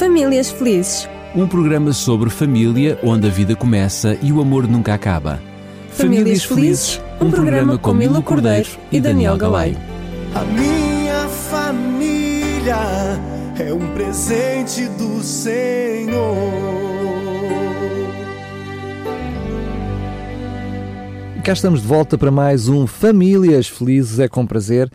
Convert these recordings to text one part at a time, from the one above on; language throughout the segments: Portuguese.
Famílias Felizes. Um programa sobre família onde a vida começa e o amor nunca acaba. Famílias Felizes, um programa com Milo Cordeiro e Daniel Galaio. A minha família é um presente do Senhor. Cá estamos de volta para mais um Famílias Felizes. É com prazer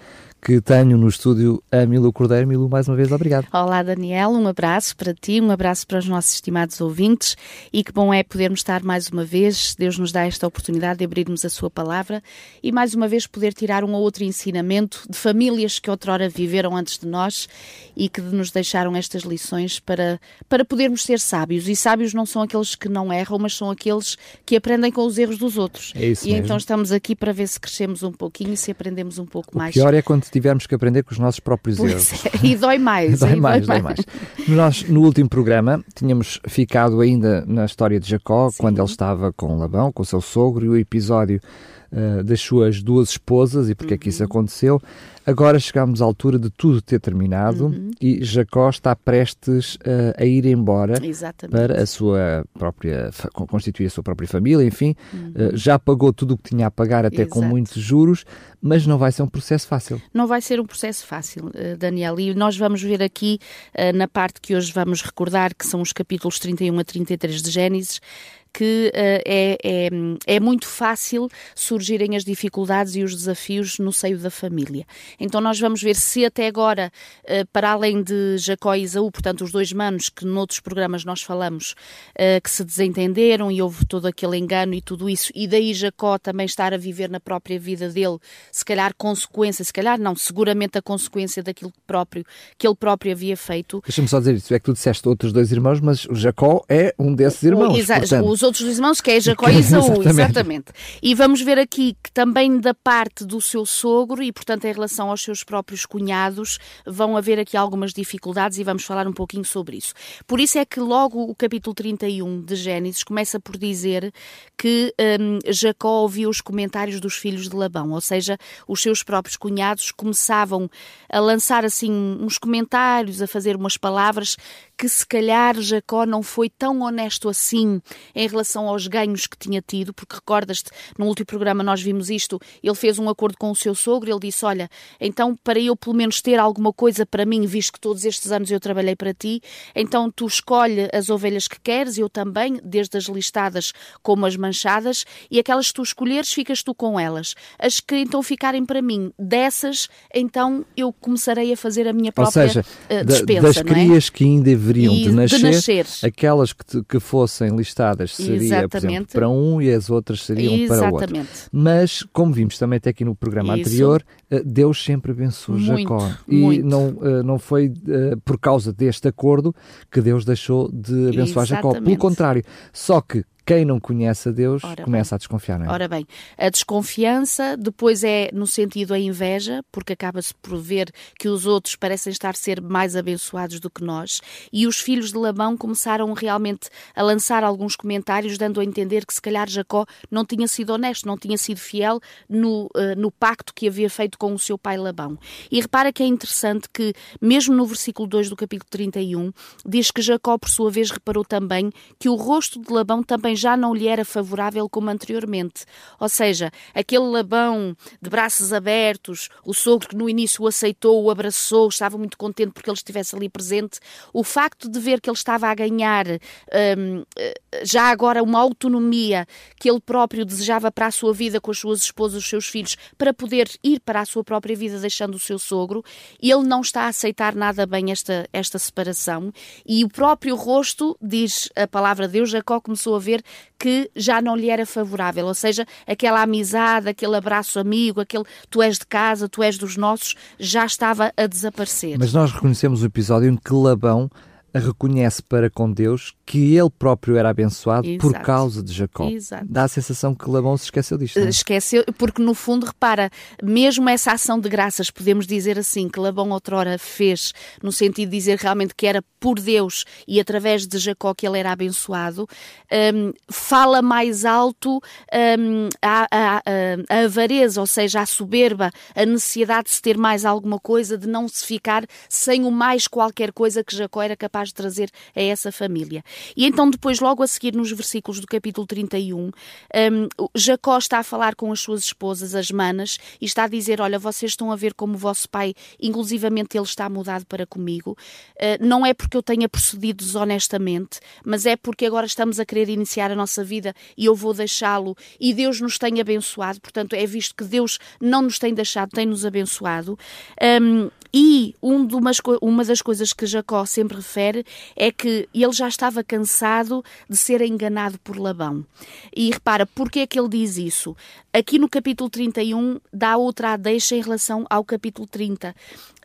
que tenho no estúdio a Milu Cordeiro. Milu, mais uma vez, obrigado. Olá, Daniel, um abraço para ti, um abraço para os nossos estimados ouvintes e que bom é podermos estar mais uma vez. Deus nos dá esta oportunidade de abrirmos a Sua palavra e mais uma vez poder tirar um ou outro ensinamento de famílias que outrora viveram antes de nós e que nos deixaram estas lições para, para podermos ser sábios. E sábios não são aqueles que não erram, mas são aqueles que aprendem com os erros dos outros. É isso e mesmo. então estamos aqui para ver se crescemos um pouquinho e se aprendemos um pouco O mais. pior é quando tivermos que aprender com os nossos próprios erros. É, e dói mais. Dói e mais, dói mais. Nós, no último programa, tínhamos ficado ainda na história de Jacó, quando ele estava com Labão, com o seu sogro, e o episódio uh, das suas duas esposas e porque é que Uhum. isso aconteceu. Agora chegamos à altura de tudo ter terminado Uhum. e Jacó está prestes uh, a ir embora Exatamente. para a sua própria, constituir a sua própria família, enfim, Uhum. uh, já pagou tudo o que tinha a pagar, até com Exato. muitos juros, mas não vai ser um processo fácil. Não vai ser um processo fácil, eh, Daniel, e nós vamos ver aqui eh, na parte que hoje vamos recordar, que são os capítulos 31 a 33 de Gênesis, que eh, é, é, é muito fácil surgirem as dificuldades e os desafios no seio da família. Então nós vamos ver se até agora, eh, para além de Jacó e Isaú, portanto os dois manos que noutros programas nós falamos, eh, que se desentenderam e houve todo aquele engano e tudo isso, e daí Jacó também estar a viver na própria vida dele, se calhar consequência, se calhar não, seguramente a consequência daquilo que próprio, que ele próprio havia feito. Deixa-me só dizer isso, é que tu disseste outros dois irmãos, mas o Jacó é um desses irmãos. Exa- portanto, Os outros dois irmãos, que é Jacó e Isaú, Exatamente. exatamente. E vamos ver aqui que também da parte do seu sogro e, portanto, em relação aos seus próprios cunhados, vão haver aqui algumas dificuldades e vamos falar um pouquinho sobre isso. Por isso é que logo o capítulo 31 de Gênesis começa por dizer que hum, Jacó ouviu os comentários dos filhos de Labão, ou seja, os seus próprios cunhados começavam a lançar assim uns comentários, a fazer umas palavras que se calhar Jacó não foi tão honesto assim em relação aos ganhos que tinha tido, porque recordas-te, no último programa nós vimos isto, ele fez um acordo com o seu sogro, ele disse, olha, então para eu pelo menos ter alguma coisa para mim, visto que todos estes anos eu trabalhei para ti, então tu escolhe as ovelhas que queres, eu também, desde as listadas como as manchadas, e aquelas que tu escolheres, ficas tu com elas. As que então ficarem para mim, dessas, então eu começarei a fazer a minha ou própria seja, eh, da- despensa, das não é? crias que ainda deveriam de de nascer, nascer. aquelas que, que fossem listadas seria, por exemplo, Exatamente. para um e as outras seriam para o outro. Exatamente. Mas, como vimos também até aqui no programa Isso. anterior, eh, Deus sempre abençoou Jacó. E muito. não, eh, não foi eh, por causa deste acordo que Deus deixou de abençoar Jacó. Pelo Exatamente. contrário, só que quem não conhece a Deus Ora começa a desconfiar, não é? Ora bem, a desconfiança, depois é no sentido a inveja, porque acaba-se por ver que os outros parecem estar a ser mais abençoados do que nós, e os filhos de Labão começaram realmente a lançar alguns comentários, dando a entender que se calhar Jacó não tinha sido honesto, não tinha sido fiel no, eh, no pacto que havia feito com o seu pai Labão. E repara que é interessante que, mesmo no versículo 2 do capítulo 31, diz que Jacó, por sua vez, reparou também que o rosto de Labão também já não lhe era favorável como anteriormente. Ou seja, aquele Labão de braços abertos, o sogro que no início o aceitou, o abraçou, estava muito contente porque ele estivesse ali presente, o facto de ver que ele estava a ganhar hum, já agora uma autonomia que ele próprio desejava para a sua vida com as suas esposas, os seus filhos, para poder ir para a sua própria vida deixando o seu sogro, ele não está a aceitar nada bem esta, esta separação e o próprio rosto, diz a palavra de Deus, Jacó começou a ver que já não lhe era favorável, ou seja, aquela amizade, aquele abraço amigo, aquele tu és de casa, tu és dos nossos, já estava a desaparecer. Mas nós reconhecemos o episódio em que Labão reconhece para com Deus que ele próprio era abençoado por Exato. causa de Jacó. Exato. Dá a sensação que Labão se esqueceu disto. não é? Esqueceu, porque no fundo, repara, mesmo essa ação de graças, podemos dizer assim, que Labão outrora fez, no sentido de dizer realmente que era por Deus e através de Jacó que ele era abençoado, hum, fala mais alto hum, a, a- a- a avareza, ou seja, a soberba, a necessidade de se ter mais alguma coisa, de não se ficar sem o mais qualquer coisa que Jacó era capaz capaz de trazer a essa família. E então, depois, logo a seguir, nos versículos do capítulo 31, um, Jacó está a falar com as suas esposas, as manas, e está a dizer: Olha, vocês estão a ver como o vosso pai, inclusivamente ele está mudado para comigo. Uh, não é porque eu tenha procedido desonestamente, mas é porque agora estamos a querer iniciar a nossa vida e eu vou deixá-lo e Deus nos tem abençoado. Portanto, é visto que Deus não nos tem deixado, tem-nos abençoado. Um, e um umas, uma das coisas que Jacó sempre refere é que ele já estava cansado de ser enganado por Labão. E repara, porquê é que ele diz isso? Aqui no capítulo 31 dá outra deixa em relação ao capítulo 30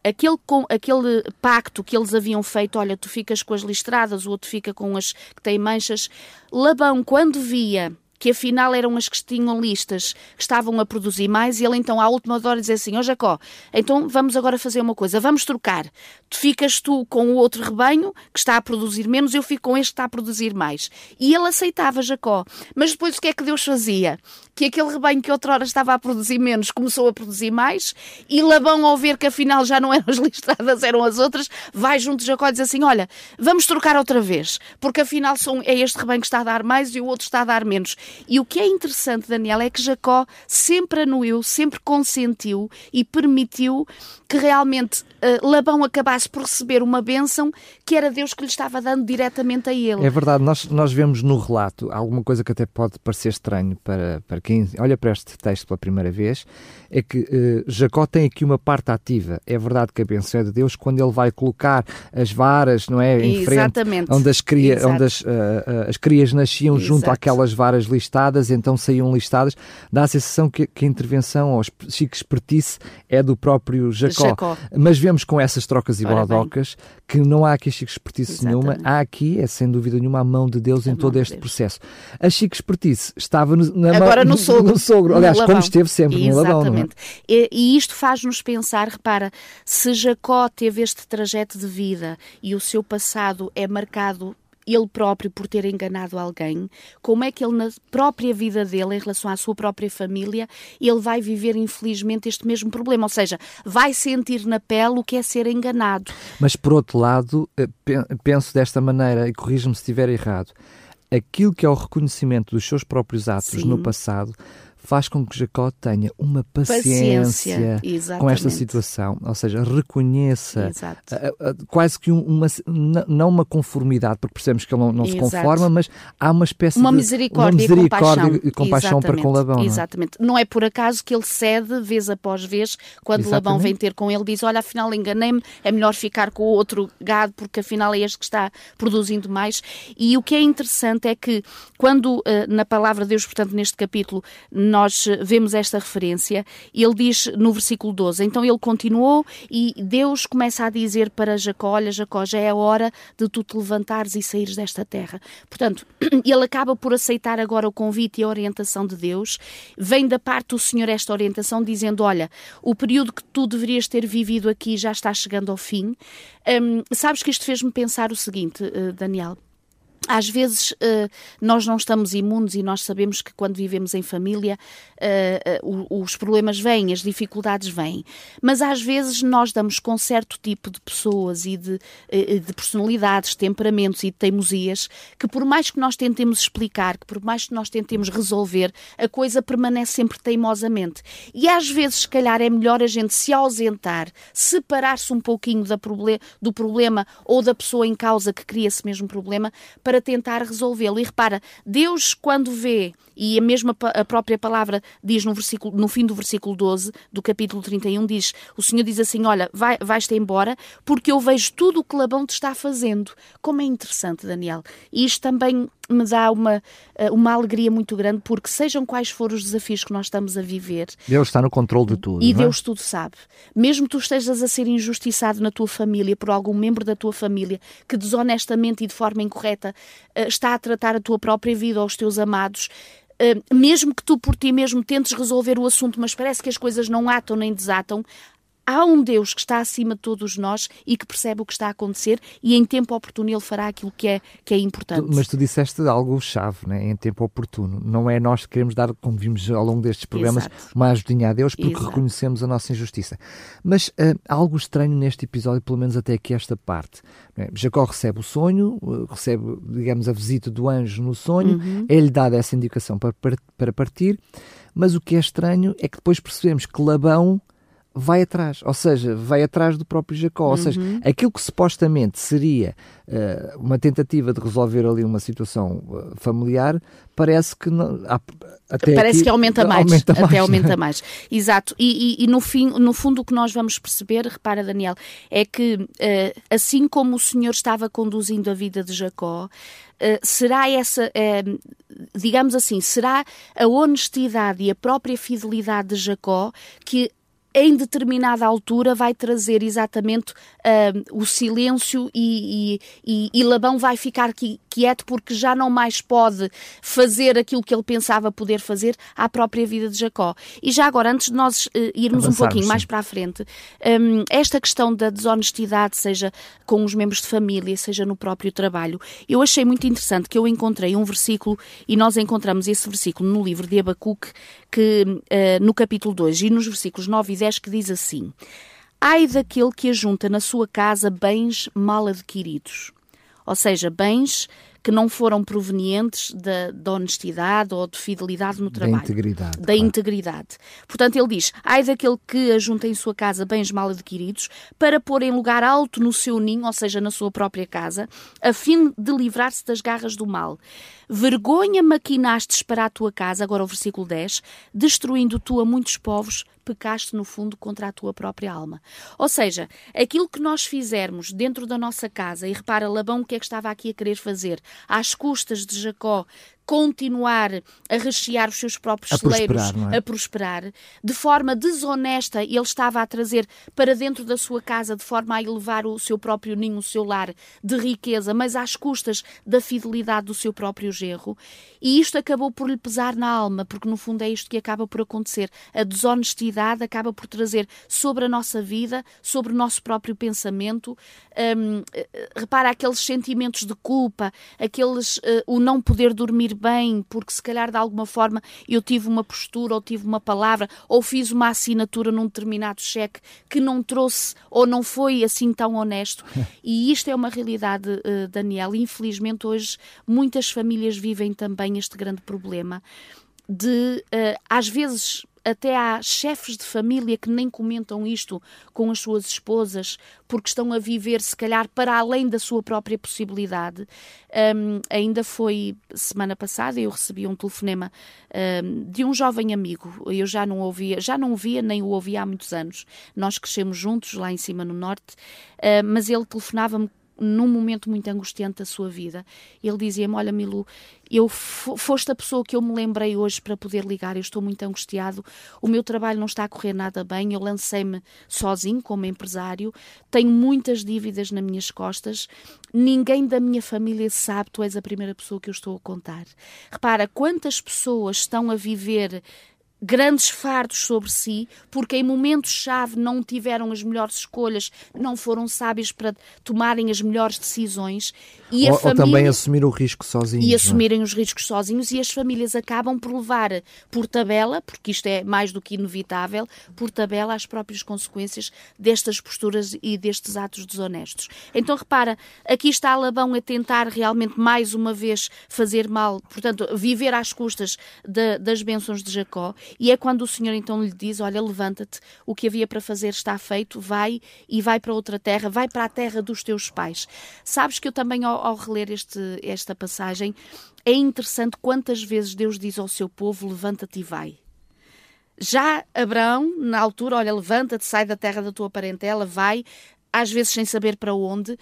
aquele, com, aquele pacto que eles haviam feito, olha, tu ficas com as listradas, o outro fica com as que têm manchas. Labão, quando via que afinal eram as que tinham listas que estavam a produzir mais, e ele então à última hora dizia assim, ó oh, Jacó, então vamos agora fazer uma coisa, vamos trocar. Tu ficas tu com o outro rebanho que está a produzir menos, eu fico com este que está a produzir mais. E ele aceitava Jacó. Mas depois o que é que Deus fazia? Que aquele rebanho que outrora estava a produzir menos começou a produzir mais, e Labão ao ver que afinal já não eram as listradas, eram as outras, vai junto de Jacó e diz assim, olha, vamos trocar outra vez, porque afinal são, é este rebanho que está a dar mais e o outro está a dar menos. E o que é interessante, Daniel, é que Jacó sempre anuiu, sempre consentiu e permitiu que realmente uh, Labão acabasse por receber uma bênção que era Deus que lhe estava dando diretamente a ele. É verdade, nós, nós vemos no relato alguma coisa que até pode parecer estranho para, para quem olha para este texto pela primeira vez, é que uh, Jacó tem aqui uma parte ativa. É verdade que a bênção é de Deus quando ele vai colocar as varas, não é? Em Exatamente. frente, onde as, cria, onde as, uh, as crias nasciam Exato. junto àquelas varas listadas, então saíam listadas, dá a sensação que, que a intervenção ou chique expertise é do próprio Jacó. Jacó. Mas vemos com essas trocas e baldocas que não há aqui chique expertise nenhuma, há aqui, é sem dúvida nenhuma, a mão de Deus a em todo este Deus. processo. A chique expertise estava no, na Agora mão, no sogro. No sogro. Aliás, como esteve sempre Exatamente. no Labão. Exatamente. É? E, e isto faz-nos pensar, repara, se Jacó teve este trajeto de vida e o seu passado é marcado ele próprio por ter enganado alguém, como é que ele, na própria vida dele, em relação à sua própria família, ele vai viver, infelizmente, este mesmo problema. Ou seja, vai sentir na pele o que é ser enganado. Mas, por outro lado, eh, penso desta maneira, e corrijo-me se estiver errado, aquilo que é o reconhecimento dos seus próprios atos Sim. no passado faz com que Jacó tenha uma paciência, paciência com esta situação, ou seja, reconheça uh, uh, quase que uma, não uma conformidade, porque percebemos que ele não, não se conforma, mas há uma espécie uma de misericórdia, uma misericórdia e compaixão, e compaixão para com Labão. Não é? Exatamente. Não é por acaso que ele cede vez após vez, quando Exatamente. Labão vem ter com ele, diz: Olha, afinal enganei-me, é melhor ficar com o outro gado, porque afinal é este que está produzindo mais. E o que é interessante é que, quando uh, na palavra de Deus, portanto, neste capítulo, nós vemos esta referência. Ele diz no versículo 12: Então ele continuou e Deus começa a dizer para Jacó: Olha, Jacó, já é a hora de tu te levantares e saíres desta terra. Portanto, ele acaba por aceitar agora o convite e a orientação de Deus. Vem da parte do Senhor esta orientação, dizendo: Olha, o período que tu deverias ter vivido aqui já está chegando ao fim. Um, sabes que isto fez-me pensar o seguinte, uh, Daniel às vezes uh, nós não estamos imunes e nós sabemos que quando vivemos em família uh, uh, os problemas vêm, as dificuldades vêm. Mas às vezes nós damos com certo tipo de pessoas e de, de personalidades, temperamentos e de teimosias que por mais que nós tentemos explicar, que por mais que nós tentemos resolver, a coisa permanece sempre teimosamente. E às vezes, se calhar, é melhor a gente se ausentar, separar-se um pouquinho do problema ou da pessoa em causa que cria esse mesmo problema para tentar resolvê-lo. E repara, Deus, quando vê, e a mesma a própria palavra diz no, versículo, no fim do versículo 12 do capítulo 31, diz: O Senhor diz assim: Olha, vai, vais-te embora, porque eu vejo tudo o que Labão te está fazendo. Como é interessante, Daniel. E isto também me dá uma, eh, uma alegria muito grande, porque sejam quais forem os desafios que nós estamos a viver. Deus está no controle de tudo. E é? Deus tudo sabe. Mesmo tu estejas a ser injustiçado na tua família por algum membro da tua família que desonestamente e de forma incorreta eh, está a tratar a tua própria vida ou os teus amados, mesmo que tu por ti mesmo tentes resolver o assunto, mas parece que as coisas não atam nem desatam, há um Deus que está acima de todos nós e que percebe o que está a acontecer e em tempo oportuno ele fará aquilo que é, que é importante. mas tu disseste algo chave, né? em tempo oportuno. Não é nós que queremos dar, como vimos ao longo destes programas, Exato. uma ajudinha a Deus porque Exato. reconhecemos a nossa injustiça. Mas uh, algo estranho neste episódio, pelo menos até aqui esta parte. É? Jacó recebe o sonho, eh, recebe, digamos, a visita do anjo no sonho, uhum. é-lhe dada essa indicação para, para partir, mas o que é estranho é que depois percebemos que Labão vai atrás, ou seja, vai atrás do próprio Jacó. Ou seja, uhum. aquilo que supostamente seria uh, uma tentativa de resolver ali uma situação uh, familiar, parece que não, há, até parece aqui, que aumenta mais, aumenta até mais, aumenta mais. Exato. E, e, e, no fim, no fundo, o que nós vamos perceber, repara, Daniel, é que uh, assim como o Senhor estava conduzindo a vida de Jacó, será essa, digamos assim, será a honestidade e a própria fidelidade de Jacó que em determinada altura vai trazer exatamente uh, o silêncio e, e, e, e, Labão vai ficar quieto porque já não mais pode fazer aquilo que ele pensava poder fazer à própria vida de Jacó. E já agora, antes de nós uh, irmos um pouquinho sim. mais para a frente, um, esta questão da desonestidade, seja com os membros de família, seja no próprio trabalho, eu achei muito interessante que eu encontrei um versículo e nós encontramos esse versículo no livro de Abacuque, que uh, no capítulo 2 e nos versículos 9 e 10 que diz assim: Ai daquele que ajunta na sua casa bens mal adquiridos. Ou seja, bens que não foram provenientes da, da honestidade ou de fidelidade no trabalho. Da integridade. Da claro. integridade. Portanto, ele diz: ai daquele que ajunta em sua casa bens mal adquiridos para pôr em lugar alto no seu ninho, ou seja, na sua própria casa, a fim de livrar-se das garras do mal. Vergonha maquinastes para a tua casa, agora o versículo 10, destruindo tu a muitos povos, pecaste no fundo contra a tua própria alma. Ou seja, aquilo que nós fizermos dentro da nossa casa, e repara, Labão o que é que estava aqui a querer fazer, às custas de Jacó, continuar a rechear os seus próprios a celeiros, prosperar, é? a prosperar, de forma desonesta, ele estava a trazer para dentro da sua casa, de forma a elevar o seu próprio ninho, o seu lar de riqueza, mas às custas da fidelidade do seu próprio genro. E isto acabou por lhe pesar na alma, porque no fundo é isto que acaba por acontecer. A desonestidade acaba por trazer sobre a nossa vida, sobre o nosso próprio pensamento, hum, repara aqueles sentimentos de culpa, aqueles uh, o não poder dormir bem, porque se calhar de alguma forma eu tive uma postura ou tive uma palavra ou fiz uma assinatura num determinado cheque que não trouxe ou não foi assim tão honesto. E isto é uma realidade, uh, Daniel. Infelizmente, hoje muitas famílias vivem também este grande problema de, uh, às vezes, até há chefes de família que nem comentam isto com as suas esposas, porque estão a viver, se calhar, para além da sua própria possibilidade. Um, ainda foi semana passada, eu recebi um telefonema um, de um jovem amigo. Eu já não ouvia, já não via nem o ouvia há muitos anos. Nós crescemos juntos lá em cima no norte, uh, mas ele telefonava-me num momento muito angustiante da sua vida. Ele dizia-me: Olha, Milu, eu foste a pessoa que eu me lembrei hoje para poder ligar. Eu estou muito angustiado. O meu trabalho não está a correr nada bem. Eu lancei-me sozinho como empresário. Tenho muitas dívidas nas minhas costas. Ninguém da minha família sabe. Tu és a primeira pessoa que eu estou a contar. Repara quantas pessoas estão a viver grandes fardos sobre si, porque em momentos-chave não tiveram as melhores escolhas, não foram sábios para tomarem as melhores decisões. E ou, a família... ou também assumir o risco sozinhos. E é? assumirem é? os riscos sozinhos, e as famílias acabam por levar por tabela, porque isto é mais do que inevitável, por tabela as próprias consequências destas posturas e destes atos desonestos. Então repara, aqui está Labão a tentar realmente mais uma vez fazer mal, portanto, viver às custas de, das bênçãos de Jacó e é quando o Senhor então lhe diz: Olha, levanta-te, o que havia para fazer está feito, vai e vai para outra terra, vai para a terra dos teus pais. Sabes que eu também, ao, ao reler este, esta passagem, é interessante quantas vezes Deus diz ao seu povo: Levanta-te e vai. Já Abraão, na altura, olha, levanta-te, sai da terra da tua parentela, vai, às vezes sem saber para onde,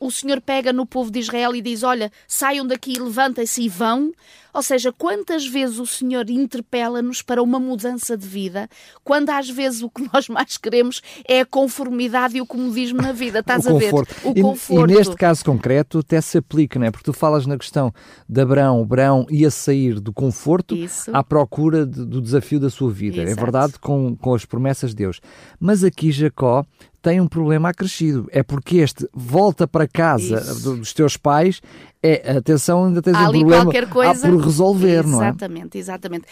o Senhor pega no povo de Israel e diz: Olha, saiam daqui, levantem-se e vão. Ou seja, quantas vezes o Senhor interpela-nos para uma mudança de vida, quando às vezes o que nós mais queremos é a conformidade e o comodismo na vida. Estás o a ver? O e, conforto. E neste caso concreto até se aplica, não é? Porque tu falas na questão de Abraão, Abraão ia sair do conforto Isso. à procura de, do desafio da sua vida. É Exato. É verdade com, com as promessas de Deus. Mas aqui Jacó tem um problema acrescido. É porque este volta para casa Isso. dos teus pais, é, atenção, ainda tens Há um problema coisa... por resolver, exatamente, não é? Exatamente, exatamente.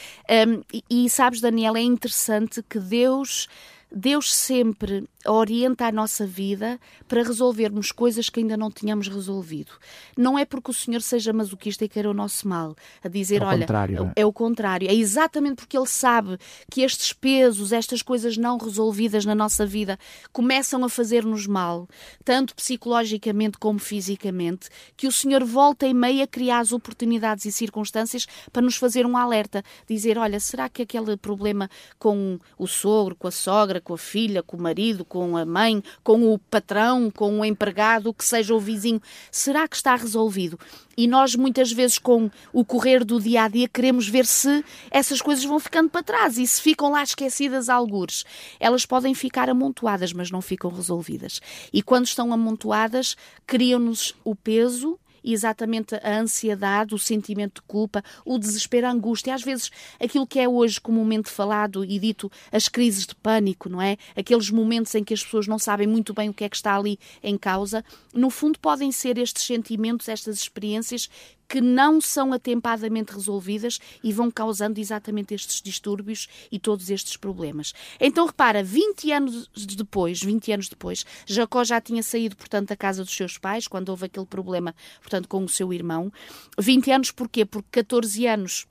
Um, e, e sabes, Daniel, é interessante que Deus Deus sempre orienta a nossa vida para resolvermos coisas que ainda não tínhamos resolvido. Não é porque o Senhor seja masoquista e queira o nosso mal, a dizer, é olha, contrário, é? é o contrário. É exatamente porque Ele sabe que estes pesos, estas coisas não resolvidas na nossa vida começam a fazer-nos mal, tanto psicologicamente como fisicamente, que o Senhor volta e meia a criar as oportunidades e circunstâncias para nos fazer um alerta, dizer, olha, será que aquele problema com o sogro, com a sogra, com a filha, com o marido, com a mãe, com o patrão, com o empregado, que seja o vizinho, será que está resolvido? E nós muitas vezes com o correr do dia a dia queremos ver se essas coisas vão ficando para trás e se ficam lá esquecidas algures. Elas podem ficar amontoadas, mas não ficam resolvidas. E quando estão amontoadas, criam-nos o peso exatamente a ansiedade, o sentimento de culpa, o desespero, a angústia, às vezes aquilo que é hoje comumente falado e dito as crises de pânico, não é? Aqueles momentos em que as pessoas não sabem muito bem o que é que está ali em causa, no fundo podem ser estes sentimentos, estas experiências que não são atempadamente resolvidas e vão causando exatamente estes distúrbios e todos estes problemas. Então repara, 20 anos depois, 20 anos depois, Jacó já tinha saído, portanto, da casa dos seus pais, quando houve aquele problema, portanto, com o seu irmão. 20 anos porquê? Porque 14 anos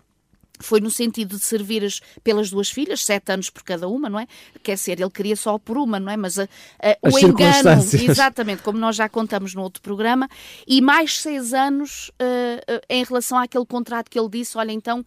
foi no sentido de servir as, pelas duas filhas, sete anos por cada uma, não é? Quer ser, ele queria só por uma, não é? Mas a, a, o engano, exatamente, como nós já contamos no outro programa, e mais seis anos uh, uh, em relação àquele contrato que ele disse: olha, então uh,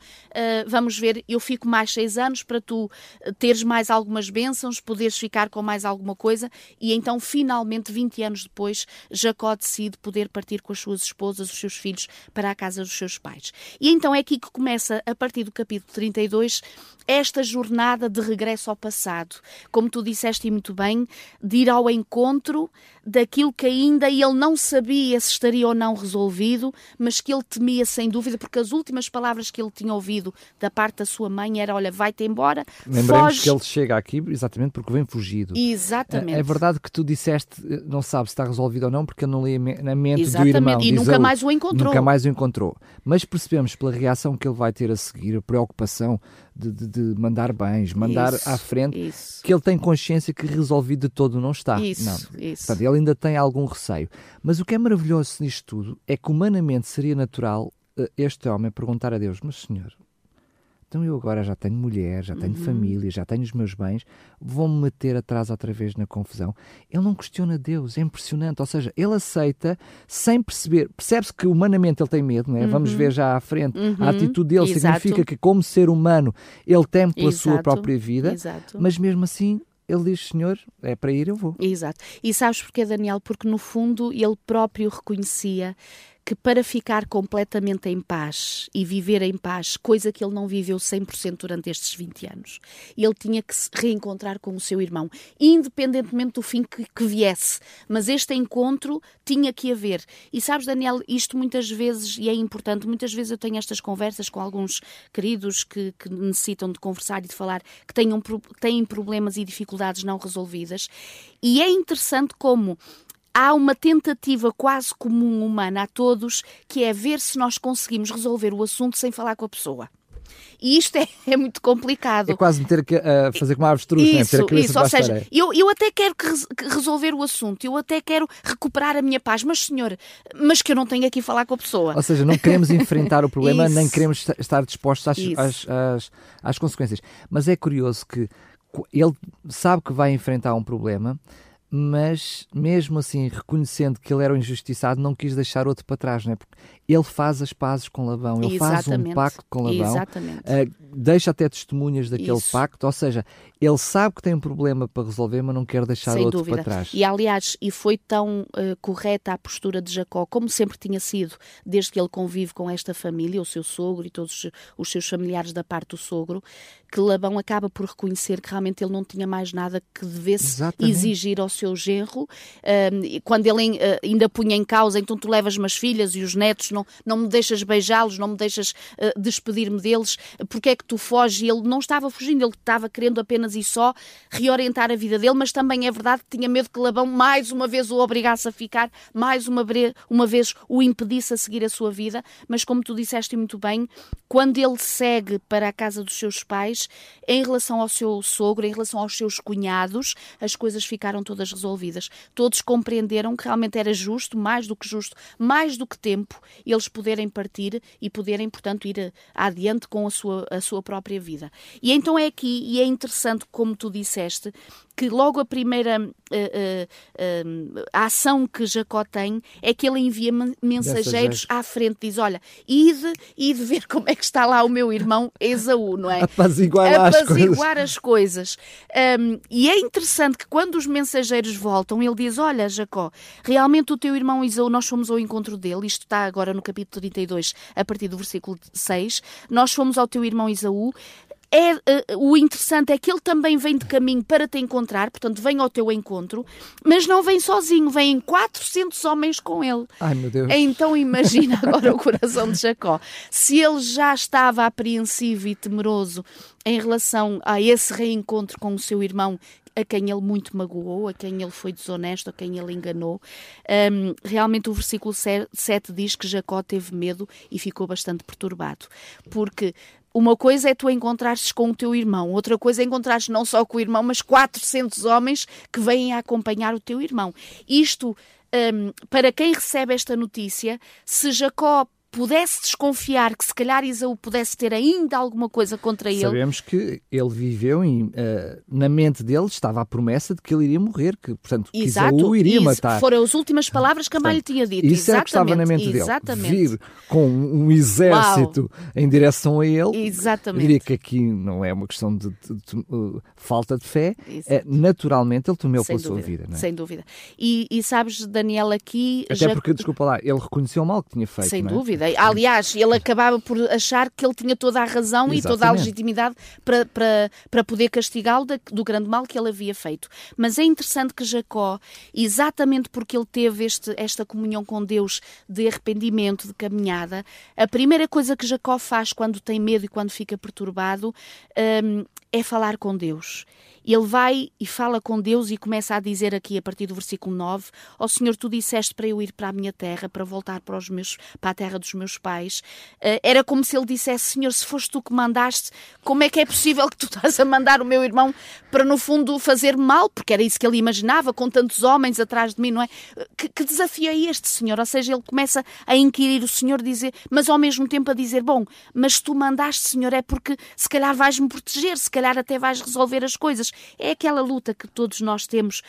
vamos ver, eu fico mais seis anos para tu teres mais algumas bênçãos, poderes ficar com mais alguma coisa, e então finalmente, 20 anos depois, Jacó decide poder partir com as suas esposas, os seus filhos, para a casa dos seus pais. E então é aqui que começa, a partir do capítulo 32, esta jornada de regresso ao passado. Como tu disseste muito bem, de ir ao encontro daquilo que ainda ele não sabia se estaria ou não resolvido, mas que ele temia sem dúvida, porque as últimas palavras que ele tinha ouvido da parte da sua mãe era: Olha, vai-te embora. Lembremos foge. que ele chega aqui exatamente porque vem fugido. Exatamente. É, é, verdade que tu disseste, não sabe se está resolvido ou não, porque ele não lia na mente exatamente. do irmão. E nunca mais o encontrou. Nunca mais o encontrou. Mas percebemos pela reação que ele vai ter a seguir, a preocupação de, de, de mandar bens, mandar isso, à frente, isso. que ele tem consciência que resolvido de todo não está. Isso, não. isso. Portanto, ele ainda tem algum receio. Mas o que é maravilhoso nisto tudo é que humanamente seria natural eh, este homem perguntar a Deus: Mas Senhor, então eu agora já tenho mulher, já tenho uhum. família, já tenho os meus bens, vou-me meter atrás outra vez na confusão. Ele não questiona Deus, é impressionante. Ou seja, ele aceita sem perceber. Percebe-se que humanamente ele tem medo, não é? Uhum. Vamos ver já à frente. Uhum. A atitude dele Exato. significa que, como ser humano, ele teme pela Exato. sua própria vida, Exato. mas mesmo assim ele diz, Senhor, é para ir, eu vou. Exato. E sabes porquê, Daniel? Porque no fundo ele próprio reconhecia que para ficar completamente em paz e viver em paz, coisa que ele não viveu 100% durante estes 20 anos, ele tinha que se reencontrar com o seu irmão, independentemente do fim que, que viesse. Mas este encontro tinha que haver. E sabes, Daniel, isto muitas vezes, e é importante, muitas vezes eu tenho estas conversas com alguns queridos que, que necessitam de conversar e de falar, que tenham, têm problemas e dificuldades não resolvidas. E é interessante como há uma tentativa quase comum humana a todos, que é ver se nós conseguimos resolver o assunto sem falar com a pessoa. E isto é, é, muito complicado. É quase meter a uh, fazer como a avestruz, isso, né? ter a cabeça isso, ou seja, eu, eu até quero que, que resolver o assunto, eu até quero recuperar a minha paz, mas senhor, mas que eu não tenho aqui falar com a pessoa. Ou seja, não queremos enfrentar o problema, nem queremos estar dispostos às, às, às, às consequências. Mas é curioso que ele sabe que vai enfrentar um problema, mas mesmo assim, reconhecendo que ele era o injustiçado, não quis deixar outro para trás, não é? Porque ele faz as pazes com Labão, ele Exatamente. faz um pacto com Labão, uh, deixa até testemunhas daquele Isso. pacto, ou seja, ele sabe que tem um problema para resolver, mas não quer deixar Sem outro dúvida. para trás. E aliás, e foi tão uh, correta a postura de Jacó, como sempre tinha sido, desde que ele convive com esta família, o seu sogro e todos os seus familiares da parte do sogro, que Labão acaba por reconhecer que realmente ele não tinha mais nada que devesse Exatamente. exigir ao seu genro. Uh, quando ele uh, ainda punha em causa, então tu levas-me as filhas e os netos, não, não me deixas beijá-los, não me deixas uh, despedir-me deles, porque é que tu foges? E ele não estava fugindo, ele estava querendo apenas e só reorientar a vida dele, mas também é verdade que tinha medo que Labão mais uma vez o obrigasse a ficar, mais uma, uma vez o impedisse a seguir a sua vida. Mas como tu disseste muito bem, quando ele segue para a casa dos seus pais, em relação ao seu sogro, em relação aos seus cunhados, as coisas ficaram todas resolvidas. Todos compreenderam que realmente era justo, mais do que justo, mais do que tempo, eles poderem partir e poderem, portanto, ir adiante com a sua, a sua própria vida. E então é aqui, e é interessante, como tu disseste, que logo a primeira uh, uh, uh, ação que Jacó tem é que ele envia mensageiros à frente, diz: Olha, ide, ide ver como é que está lá o meu irmão Esaú, não é? Apaziguar, Apaziguar as coisas. Um, e é interessante que quando os mensageiros voltam, ele diz: Olha, Jacó, realmente o teu irmão Esaú, nós fomos ao encontro dele, isto está agora no capítulo 32, a partir do versículo 6. Nós fomos ao teu irmão Esaú, é, uh, o interessante é que ele também vem de caminho para te encontrar, portanto, vem ao teu encontro, mas não vem sozinho, vêm 400 homens com ele. Ai, meu Deus. Então imagina agora o coração de Jacó. Se ele já estava apreensivo e temeroso em relação a esse reencontro com o seu irmão, a quem ele muito magoou, a quem ele foi desonesto, a quem ele enganou. Um, realmente o versículo 7 diz que Jacó teve medo e ficou bastante perturbado, porque uma coisa é tu encontrares com o teu irmão, outra coisa é encontrares não só com o irmão, mas 400 homens que vêm a acompanhar o teu irmão. Isto, um, para quem recebe esta notícia, se Jacó pudesse desconfiar que se calhar Isaú pudesse ter ainda alguma coisa contra ele. Sabemos que ele viveu em, uh, na mente dele estava a promessa de que ele iria morrer, que portanto que Exato, Isaú iria isso, matar. Foram as últimas palavras que a mãe lhe tinha dito. Isso é que estava na mente Exatamente. dele. Vir com um exército Uau. em direção a ele. Exatamente. Diria que aqui não é uma questão de, de, de, de falta de fé. É, naturalmente ele temeu pela dúvida, sua vida. É? Sem dúvida. E, e, sabes, Daniel, aqui. Até já... porque, desculpa lá, ele reconheceu o mal que tinha feito. Sem é? dúvida. Aliás, ele acabava por achar que ele tinha toda a razão Exatamente. e toda a legitimidade para, para, para poder castigá-lo do grande mal que ele havia feito. Mas é interessante que Jacó, exatamente porque ele teve este, esta comunhão com Deus de arrependimento, de caminhada, a primeira coisa que Jacó faz quando tem medo e quando fica perturbado um, é falar com Deus ele vai e fala com Deus e começa a dizer aqui, a partir do versículo 9: Ó oh, Senhor, tu disseste para eu ir para a minha terra, para voltar para, os meus, para a terra dos meus pais. Uh, era como se ele dissesse: Senhor, se foste tu que mandaste, como é que é possível que tu estás a mandar o meu irmão para, no fundo, fazer mal? Porque era isso que ele imaginava, com tantos homens atrás de mim, não é? Que, que desafio é este, Senhor? Ou seja, ele começa a inquirir o Senhor, dizer, mas ao mesmo tempo a dizer: Bom, mas tu mandaste, Senhor, é porque se calhar vais-me proteger, se calhar até vais resolver as coisas. É aquela luta que todos nós temos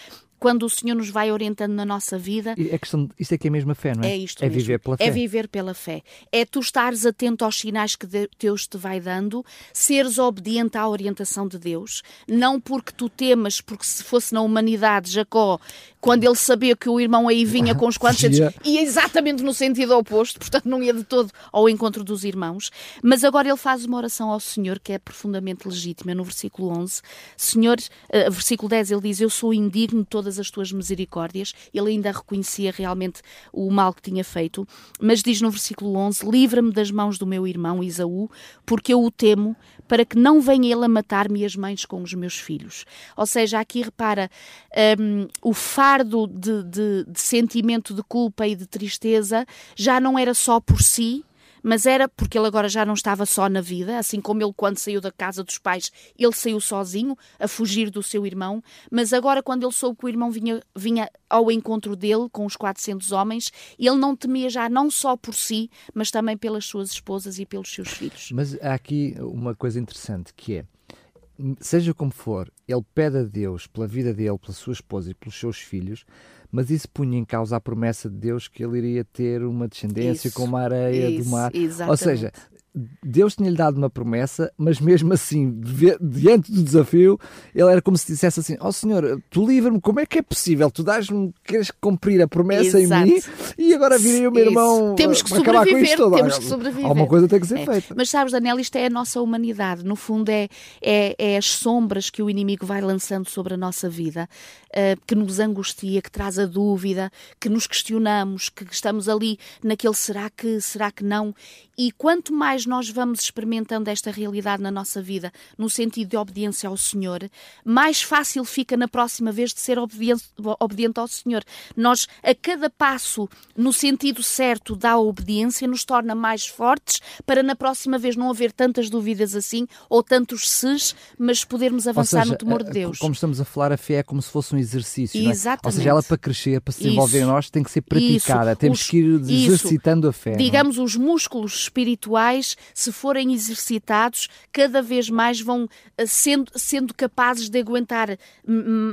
quando o Senhor nos vai orientando na nossa vida. É questão, isto é que é mesmo a fé, não é? É isto É mesmo. viver pela fé. É viver pela fé. É tu estares atento aos sinais que Deus te vai dando, seres obediente à orientação de Deus, não porque tu temas, porque se fosse na humanidade, Jacó, quando ele sabia que o irmão aí vinha com os quantos ia exatamente no sentido oposto, portanto não ia de todo ao encontro dos irmãos, mas agora ele faz uma oração ao Senhor que é profundamente legítima, no versículo 11. Senhor, uh, versículo 10, ele diz: Eu sou indigno de todas as tuas misericórdias. Ele ainda reconhecia realmente o mal que tinha feito, mas diz no versículo 11: Livra-me das mãos do meu irmão Isaú, porque eu o temo, para que não venha ele a matar-me as mães com os meus filhos. Ou seja, aqui repara um, o fardo de, de, de sentimento de culpa e de tristeza já não era só por si, mas era porque ele agora já não estava só na vida, assim como ele quando saiu da casa dos pais, ele saiu sozinho, a fugir do seu irmão, mas agora quando ele soube que o irmão vinha, vinha ao encontro dele com os 400 homens, ele não temia já não só por si, mas também pelas suas esposas e pelos seus filhos. Mas há aqui uma coisa interessante que é seja como for, ele pede a Deus pela vida dele, pela sua esposa e pelos seus filhos, mas isso punha em causa a promessa de Deus que ele iria ter uma descendência Isso, como a areia isso, do mar. Ou exatamente. seja, Deus tinha-lhe dado uma promessa, mas mesmo assim, diante do desafio, ele era como se dissesse assim: Ó Senhor, tu livra-me, como é que é possível? Tu dás-me, queres cumprir a promessa Exato. em mim e agora virei o meu irmão Temos que acabar com isto tudo. temos Olha, que sobreviver. Alguma coisa tem que ser É. feita. Mas sabes, Daniel, isto é a nossa humanidade. No fundo, é, é, é as sombras que o inimigo vai lançando sobre a nossa vida, eh, que nos angustia, que traz a dúvida, que nos questionamos, que estamos ali naquele será que, será que não. E quanto mais nós vamos experimentando esta realidade na nossa vida, no sentido de obediência ao Senhor, mais fácil fica na próxima vez de ser obediente, ao Senhor. Nós, a cada passo, no sentido certo da obediência, nos torna mais fortes para na próxima vez não haver tantas dúvidas assim ou tantos ses, mas podermos avançar seja, no temor de a- Deus. Como estamos a falar, a fé é como se fosse um exercício. não é? Ou Exatamente. seja, ela para crescer, para se desenvolver em Isso. nós, tem que ser praticada. Isso. Temos Os- que ir isso. exercitando a fé. é? Digamos, os músculos espirituais, se forem exercitados, cada vez mais vão eh, sendo, sendo capazes de aguentar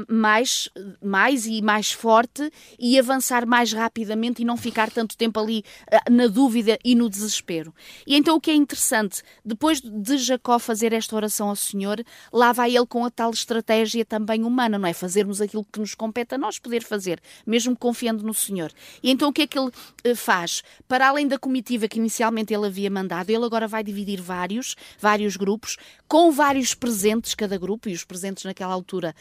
mais, mais e mais forte e avançar mais rapidamente e não ficar tanto tempo ali eh, na dúvida e no desespero. E então o que é interessante, depois de Jacó fazer esta oração ao Senhor, lá vai ele com a tal estratégia também humana, não é? Fazermos aquilo que nos compete a nós poder fazer, mesmo confiando no Senhor. E então o que é que ele eh, faz? Para além da comitiva que inicialmente ele havia mandado, ele agora vai dividir vários, vários grupos, com vários presentes cada grupo, e os presentes naquela altura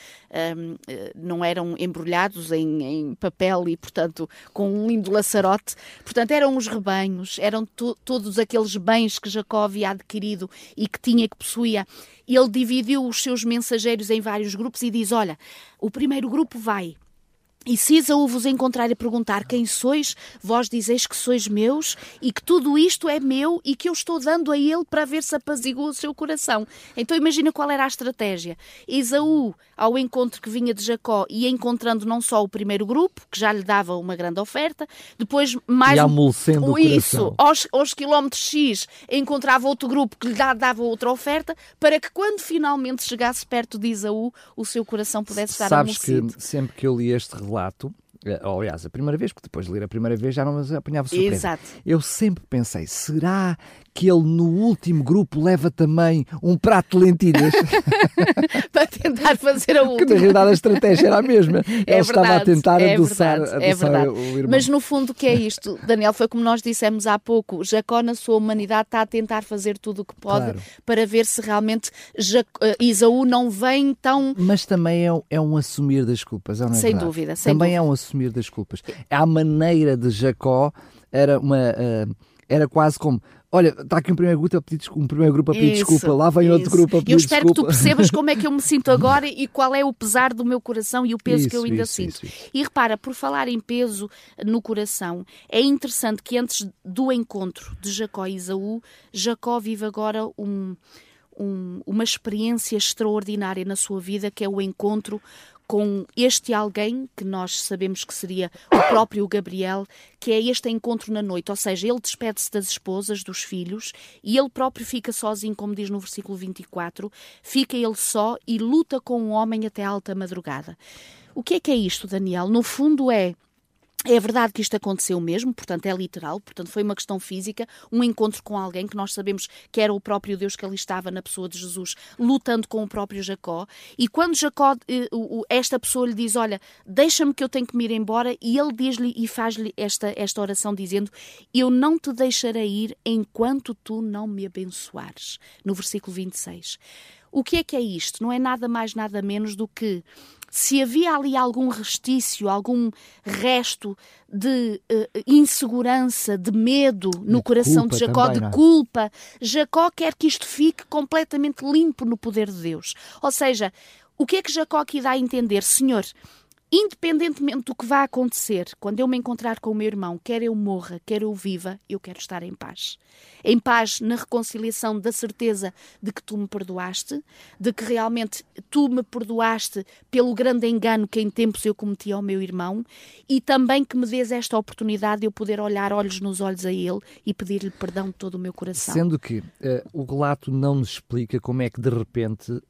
hum, eh, não eram embrulhados em, em papel e, portanto, com um lindo laçarote. Portanto, eram os rebanhos, eram to- todos aqueles bens que Jacó havia adquirido e que tinha, que possuía. Ele dividiu os seus mensageiros em vários grupos e diz: Olha, o primeiro grupo vai e se Isaú vos encontrar e perguntar quem sois, vós dizeis que sois meus e que tudo isto é meu e que eu estou dando a ele para ver se apazigua o seu coração. Então imagina qual era a estratégia. Isaú, ao encontro que vinha de Jacó, ia encontrando não só o primeiro grupo, que já lhe dava uma grande oferta, depois mais E um- isso, aos, aos quilómetros X encontrava outro grupo que lhe dava outra oferta, para que quando finalmente chegasse perto de Isaú, o seu coração pudesse estar Sabes que sempre que eu li este relato, eh, ou, aliás, a primeira vez, porque depois de ler a primeira vez já não apanhava surpresa. Exato. Eu sempre pensei, será que ele no último grupo leva também um prato de lentilhas? para tentar fazer a que na última. realidade a estratégia era a mesma. É ele estava a verdade, tentar é adoçar, verdade, é verdade. o irmão. Mas no fundo o que é isto, Daniel, foi como nós dissemos há pouco, Jacó na sua humanidade está a tentar fazer tudo o que pode Claro. para ver se realmente eh, Isaú não vem tão... Mas também é, um- é um assumir das culpas, é não é Sem verdade? dúvida, sem Também dúvida. é um assumir das culpas. A maneira de Jacó era uma ah, era quase como Olha, está aqui um primeiro grupo a pedir, desculpa, um primeiro grupo a pedir Isso, desculpa, lá vem outro isso. grupo a pedir Eu espero desculpa. que tu percebas como é que eu me sinto agora e qual é o pesar do meu coração e o peso que eu Isso, ainda isso, sinto. isso, isso. E repara, por falar em peso no coração, é interessante que antes do encontro de Jacó e Isaú, Jacó vive agora um, um- uma experiência extraordinária na sua vida, que é o encontro com este alguém que nós sabemos que seria o próprio Gabriel, que é este encontro na noite, ou seja, ele despede-se das esposas, dos filhos, e ele próprio fica sozinho, como diz no versículo 24, fica ele só e luta com o homem até alta madrugada. O que é que é isto, Daniel? No fundo é é verdade que isto aconteceu mesmo, portanto é literal, portanto foi uma questão física, um encontro com alguém que nós sabemos que era o próprio Deus que ali estava na pessoa de Jesus, lutando com o próprio Jacó. E quando Jacó, eh, esta pessoa lhe diz: Olha, deixa-me que eu tenho que me ir embora, e ele diz-lhe e faz-lhe esta, esta oração dizendo: Eu não te deixarei ir enquanto tu não me abençoares. No versículo 26. O que é que é isto? Não é nada mais, nada menos do que se havia ali algum restício, algum resto de eh, insegurança, de medo no de coração de Jacó, também, de é? culpa, Jacó quer que isto fique completamente limpo no poder de Deus. Ou seja, o que é que Jacó aqui dá a entender? Senhor, independentemente do que vá acontecer, quando eu me encontrar com o meu irmão, quer eu morra, quer eu viva, eu quero estar em paz. Em paz na reconciliação da certeza de que tu me perdoaste, de que realmente tu me perdoaste pelo grande engano que em tempos eu cometi ao meu irmão e também que me dês esta oportunidade de eu poder olhar olhos nos olhos a ele e pedir-lhe perdão de todo o meu coração. Sendo que uh, o relato não nos explica como é que de repente uh,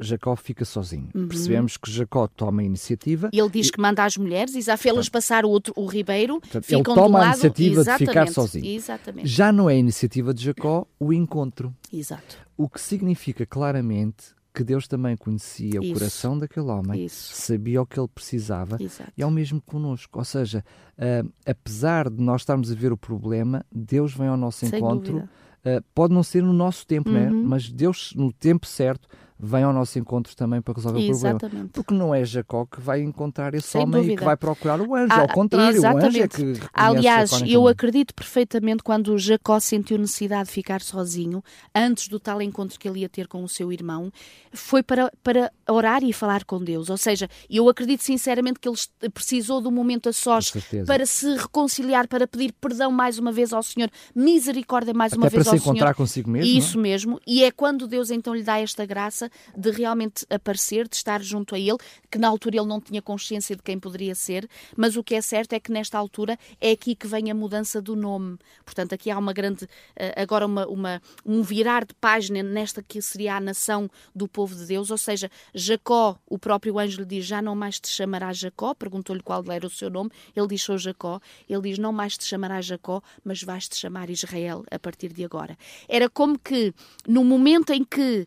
Jacó fica sozinho. Uhum. Percebemos que Jacó toma a iniciativa. Ele diz que manda às mulheres e já fê-las passar o, outro, o ribeiro. Portanto, ele toma a iniciativa de ficar sozinho. Exatamente. Já não é a iniciativa de Jacó o encontro. Exato. O que significa claramente que Deus também conhecia Isso. o coração daquele homem, Isso. sabia o que ele precisava Exato. e é o mesmo connosco. Ou seja, uh, apesar de nós estarmos a ver o problema, Deus vem ao nosso Sem encontro. Uh, pode não ser no nosso tempo, né? uhum. né? mas Deus, no tempo certo, vem ao nosso encontro também para resolver Exatamente. o problema. Porque não é Jacó que vai encontrar esse Sem homem dúvida. e que vai procurar o anjo. Ah, ao contrário, exatamente. o anjo é que. Aliás, eu acredito perfeitamente quando Jacó sentiu necessidade de ficar sozinho, antes do tal encontro que ele ia ter com o seu irmão, foi para, para orar e falar com Deus. Ou seja, eu acredito sinceramente que ele precisou de um momento a sós para se reconciliar, para pedir perdão mais uma vez ao Senhor, misericórdia mais Até uma vez ao Senhor. para se encontrar consigo mesmo. Isso não? mesmo. E é quando Deus então lhe dá esta graça de realmente aparecer, de estar junto a ele, que na altura ele não tinha consciência de quem poderia ser, mas o que é certo é que nesta altura é aqui que vem a mudança do nome. Portanto, aqui há uma grande, eh, agora uma, uma, um virar de página nesta que seria a nação do povo de Deus, ou seja, Jacó, o próprio anjo lhe diz, já não mais te chamará Jacó, perguntou-lhe qual era o seu nome, ele diz, sou Jacó, ele diz, não mais te chamará Jacó, mas vais-te chamar Israel a partir de agora. Era como que, no momento em que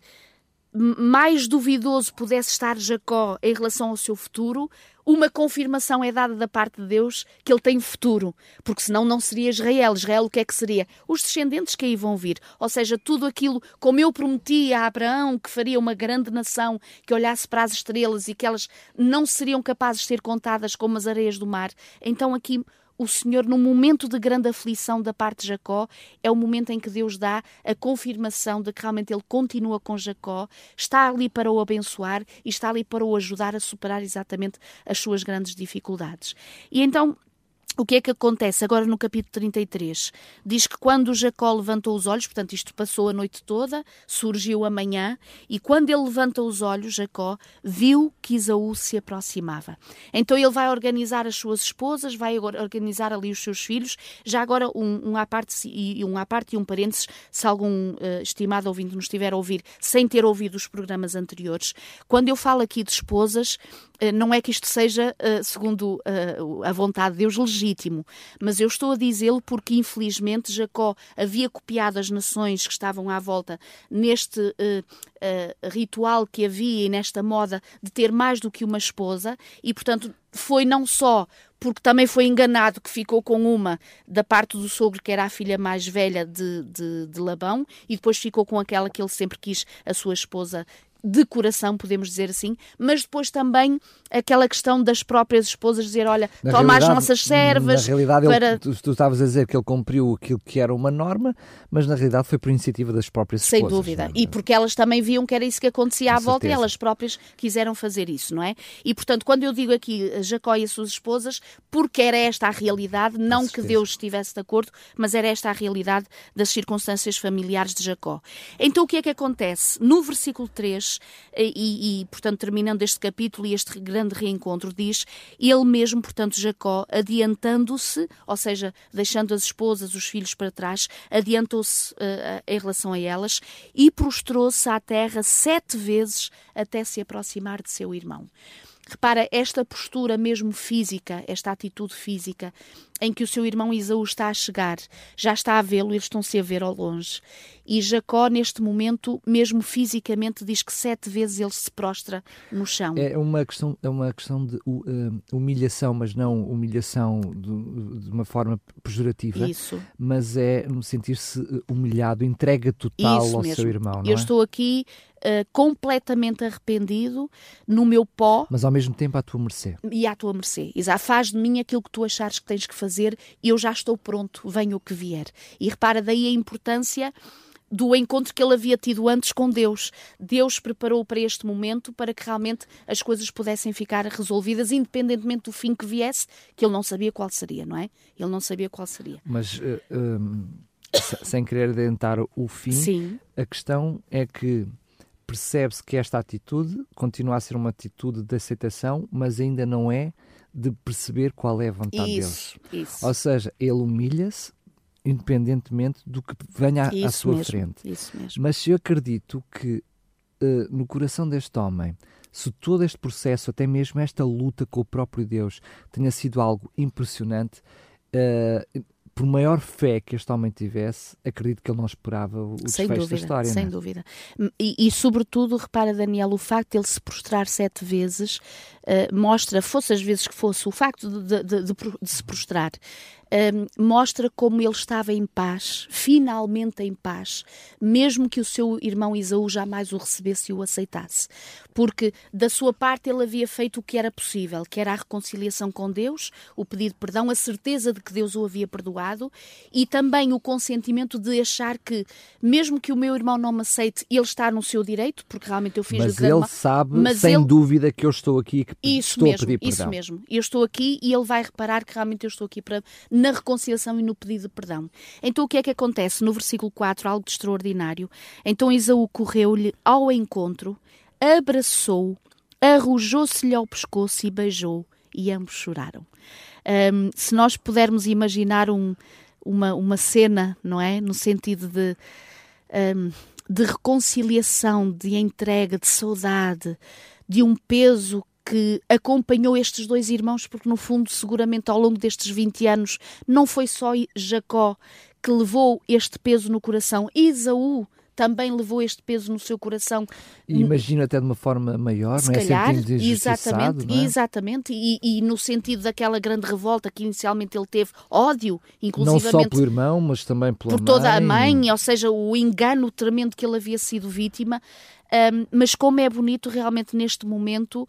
mais duvidoso pudesse estar Jacó em relação ao seu futuro, uma confirmação é dada da parte de Deus que ele tem futuro, porque senão não seria Israel. Israel o que é que seria? Os descendentes que aí vão vir. Ou seja, tudo aquilo como eu prometi a Abraão que faria uma grande nação, que olhasse para as estrelas e que elas não seriam capazes de ser contadas como as areias do mar. Então aqui o Senhor, num momento de grande aflição da parte de Jacó, é o momento em que Deus dá a confirmação de que realmente ele continua com Jacó, está ali para o abençoar e está ali para o ajudar a superar exatamente as suas grandes dificuldades. E então o que é que acontece agora no capítulo 33? Diz que quando Jacó levantou os olhos, portanto, isto passou a noite toda, surgiu amanhã, e quando ele levanta os olhos, Jacó viu que Isaú se aproximava. Então ele vai organizar as suas esposas, vai organizar ali os seus filhos. Já agora, um, um à parte e um à parte e um parênteses, se algum uh, estimado ouvinte nos estiver a ouvir sem ter ouvido os programas anteriores, quando eu falo aqui de esposas, não é que isto seja, uh, segundo a vontade de Deus, legítimo mas eu estou a dizê-lo porque, infelizmente, Jacó havia copiado as nações que estavam à volta neste ritual que havia e nesta moda de ter mais do que uma esposa, e, portanto, foi não só porque também foi enganado que ficou com uma da parte do sogro, que era a filha mais velha de, de, de Labão, e depois ficou com aquela que ele sempre quis, a sua esposa de coração, podemos dizer assim, mas depois também aquela questão das próprias esposas dizer, olha, na toma as nossas servas. Na realidade, para... ele, tu, tu estavas a dizer que ele cumpriu aquilo que era uma norma, mas na realidade foi por iniciativa das próprias Sem esposas. Sem dúvida. E porque elas também viam que era isso que acontecia Com à volta certeza. e elas próprias quiseram fazer isso, não é? E portanto, quando eu digo aqui Jacó e as suas esposas, porque era esta a realidade, não que Deus estivesse de acordo, mas era esta a realidade das circunstâncias familiares de Jacó. Então o que é que acontece? No versículo 3, e, e, portanto, terminando este capítulo e este grande reencontro, diz ele mesmo, portanto, Jacó, adiantando-se, ou seja, deixando as esposas, os filhos para trás, adiantou-se uh, em relação a elas e prostrou-se à terra sete vezes até se aproximar de seu irmão. Repara, esta postura mesmo física, esta atitude física, em que o seu irmão Isaú está a chegar, já está a vê-lo, eles estão-se a ver ao longe. E Jacó, neste momento, mesmo fisicamente, diz que sete vezes ele se prostra no chão. É uma questão, é uma questão de uh, humilhação, mas não humilhação de, de, uma forma pejorativa. Isso. Mas é sentir-se humilhado, entrega total Isso ao mesmo. seu irmão. Eu é? estou aqui Uh, completamente arrependido no meu pó. Mas ao mesmo tempo à tua mercê. E à tua mercê. Exato. Faz de mim aquilo que tu achares que tens que fazer e eu já estou pronto, venha o que vier. E repara daí a importância do encontro que ele havia tido antes com Deus. Deus preparou para este momento para que realmente as coisas pudessem ficar resolvidas, independentemente do fim que viesse, que ele não sabia qual seria, não é? Ele não sabia qual seria. Mas, uh, um, sem querer adentrar o fim, Sim. a questão é que percebe-se que esta atitude continua a ser uma atitude de aceitação, mas ainda não é de perceber qual é a vontade isso, deles. Isso. Ou seja, ele humilha-se independentemente do que venha à sua mesmo, frente. Mas eu acredito que uh, no coração deste homem, se todo este processo, até mesmo esta luta com o próprio Deus, tenha sido algo impressionante, uh, por maior fé que este homem tivesse, acredito que ele não esperava o sem desfecho dúvida, da história. Sem é? dúvida. E, e, sobretudo, repara, Daniel, o facto de ele se prostrar sete vezes uh, mostra, fosse as vezes que fosse, o facto de, de, de, de se prostrar um, mostra como ele estava em paz, finalmente em paz, mesmo que o seu irmão Isaú jamais o recebesse e o aceitasse. Porque da sua parte ele havia feito o que era possível, que era a reconciliação com Deus, o pedido de perdão, a certeza de que Deus o havia perdoado e também o consentimento de achar que, mesmo que o meu irmão não me aceite, ele está no seu direito, porque realmente eu fiz mas ele sabe, mas sem ele... dúvida, que eu estou aqui e que isso estou mesmo, a pedir perdão. Isso mesmo, eu estou aqui e ele vai reparar que realmente eu estou aqui para na reconciliação e no pedido de perdão. Então o que é que acontece? No versículo 4, algo de extraordinário. Então Isaú correu-lhe ao encontro, abraçou, arrojou-se-lhe ao pescoço e beijou, e ambos choraram. Um, se nós pudermos imaginar um, uma, uma cena, não é? No sentido de, um, de reconciliação, de entrega, de saudade, de um peso que acompanhou estes dois irmãos, porque no fundo, seguramente ao longo destes 20 anos, não foi só Jacó que levou este peso no coração, Isaú também levou este peso no seu coração. E imagino até de uma forma maior, Se não é? Calhar, exatamente, não é? exatamente, e, e, no sentido daquela grande revolta que inicialmente ele teve, ódio, inclusive Não só pelo irmão, mas também pela por mãe. toda a mãe, ou seja, o engano tremendo que ele havia sido vítima. Um, mas como é bonito realmente neste momento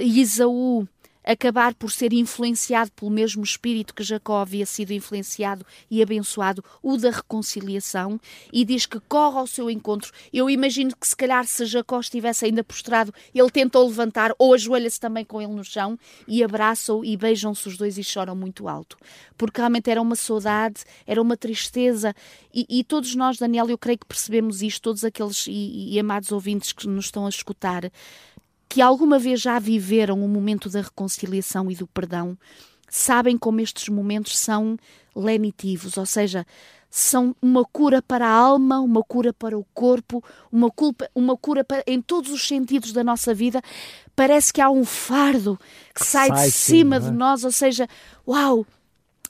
Isaú acabar por ser influenciado pelo mesmo espírito que Jacó havia sido influenciado e abençoado, o da reconciliação, e diz que corre ao seu encontro. Eu imagino que se calhar se Jacó estivesse ainda prostrado, ele tentou levantar ou ajoelha-se também com ele no chão e abraça-o e beijam-se os dois e choram muito alto. Porque realmente era uma saudade, era uma tristeza e, e todos nós, Daniel, eu creio que percebemos isto, todos aqueles e, e amados ouvintes que nos estão a escutar, que alguma vez já viveram o momento da reconciliação e do perdão, sabem como estes momentos são lenitivos, ou seja, são uma cura para a alma, uma cura para o corpo, uma, culpa, uma cura para, em todos os sentidos da nossa vida. Parece que há um fardo que sai, sai de cima sim, é? de nós, ou seja, uau,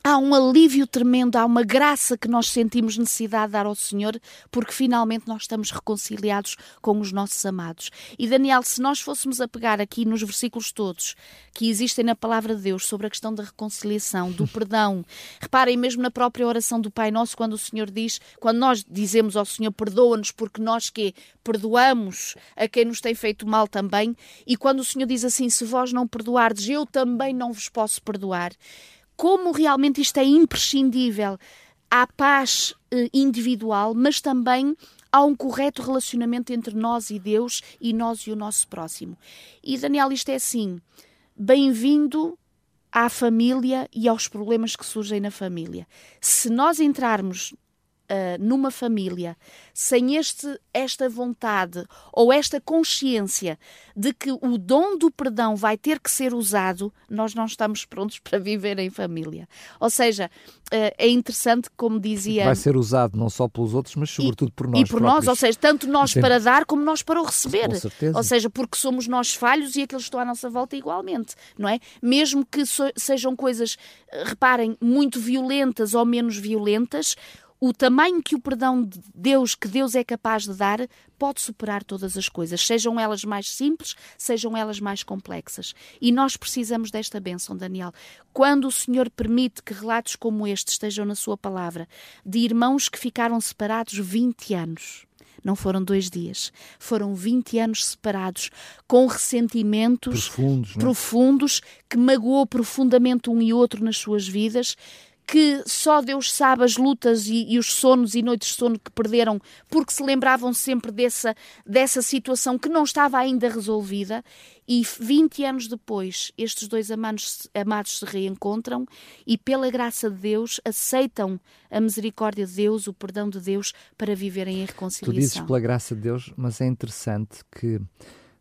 há um alívio tremendo, há uma graça que nós sentimos necessidade de dar ao Senhor, porque finalmente nós estamos reconciliados com os nossos amados. E Daniel, se nós fôssemos a pegar aqui nos versículos todos que existem na palavra de Deus sobre a questão da reconciliação, do perdão, reparem mesmo na própria oração do Pai Nosso, quando o Senhor diz, quando nós dizemos ao Senhor, perdoa-nos, porque nós que perdoamos a quem nos tem feito mal também, e quando o Senhor diz assim, se vós não perdoardes, eu também não vos posso perdoar como realmente isto é imprescindível à paz eh, individual, mas também há um correto relacionamento entre nós e Deus e nós e o nosso próximo. E Daniel, isto é assim: bem-vindo à família e aos problemas que surgem na família. Se nós entrarmos uh, numa família sem este, esta vontade ou esta consciência de que o dom do perdão vai ter que ser usado, nós não estamos prontos para viver em família. Ou seja, uh, é interessante, como dizia. Vai ser usado não só pelos outros, mas sobretudo por nós. E por próprios. nós, ou seja, tanto nós Sim. para dar como nós para o receber. Com certeza. Ou seja, porque somos nós falhos e aqueles que estão à nossa volta igualmente, não é? Mesmo que so sejam coisas, reparem, muito violentas ou menos violentas, o tamanho que o perdão de Deus, que Deus é capaz de dar, pode superar todas as coisas, sejam elas mais simples, sejam elas mais complexas. E nós precisamos desta bênção, Daniel. Quando o Senhor permite que relatos como este estejam na Sua palavra, de irmãos que ficaram separados 20 anos, não foram dois dias, foram 20 anos separados, com ressentimentos profundos, é? profundos que magoou profundamente um e outro nas suas vidas que só Deus sabe as lutas e, e, os sonos e noites de sono que perderam, porque se lembravam sempre dessa, dessa situação que não estava ainda resolvida. E 20 anos depois, estes dois amados, amados se reencontram e, pela graça de Deus, aceitam a misericórdia de Deus, o perdão de Deus, para viverem em reconciliação. Tu dizes pela graça de Deus, mas é interessante que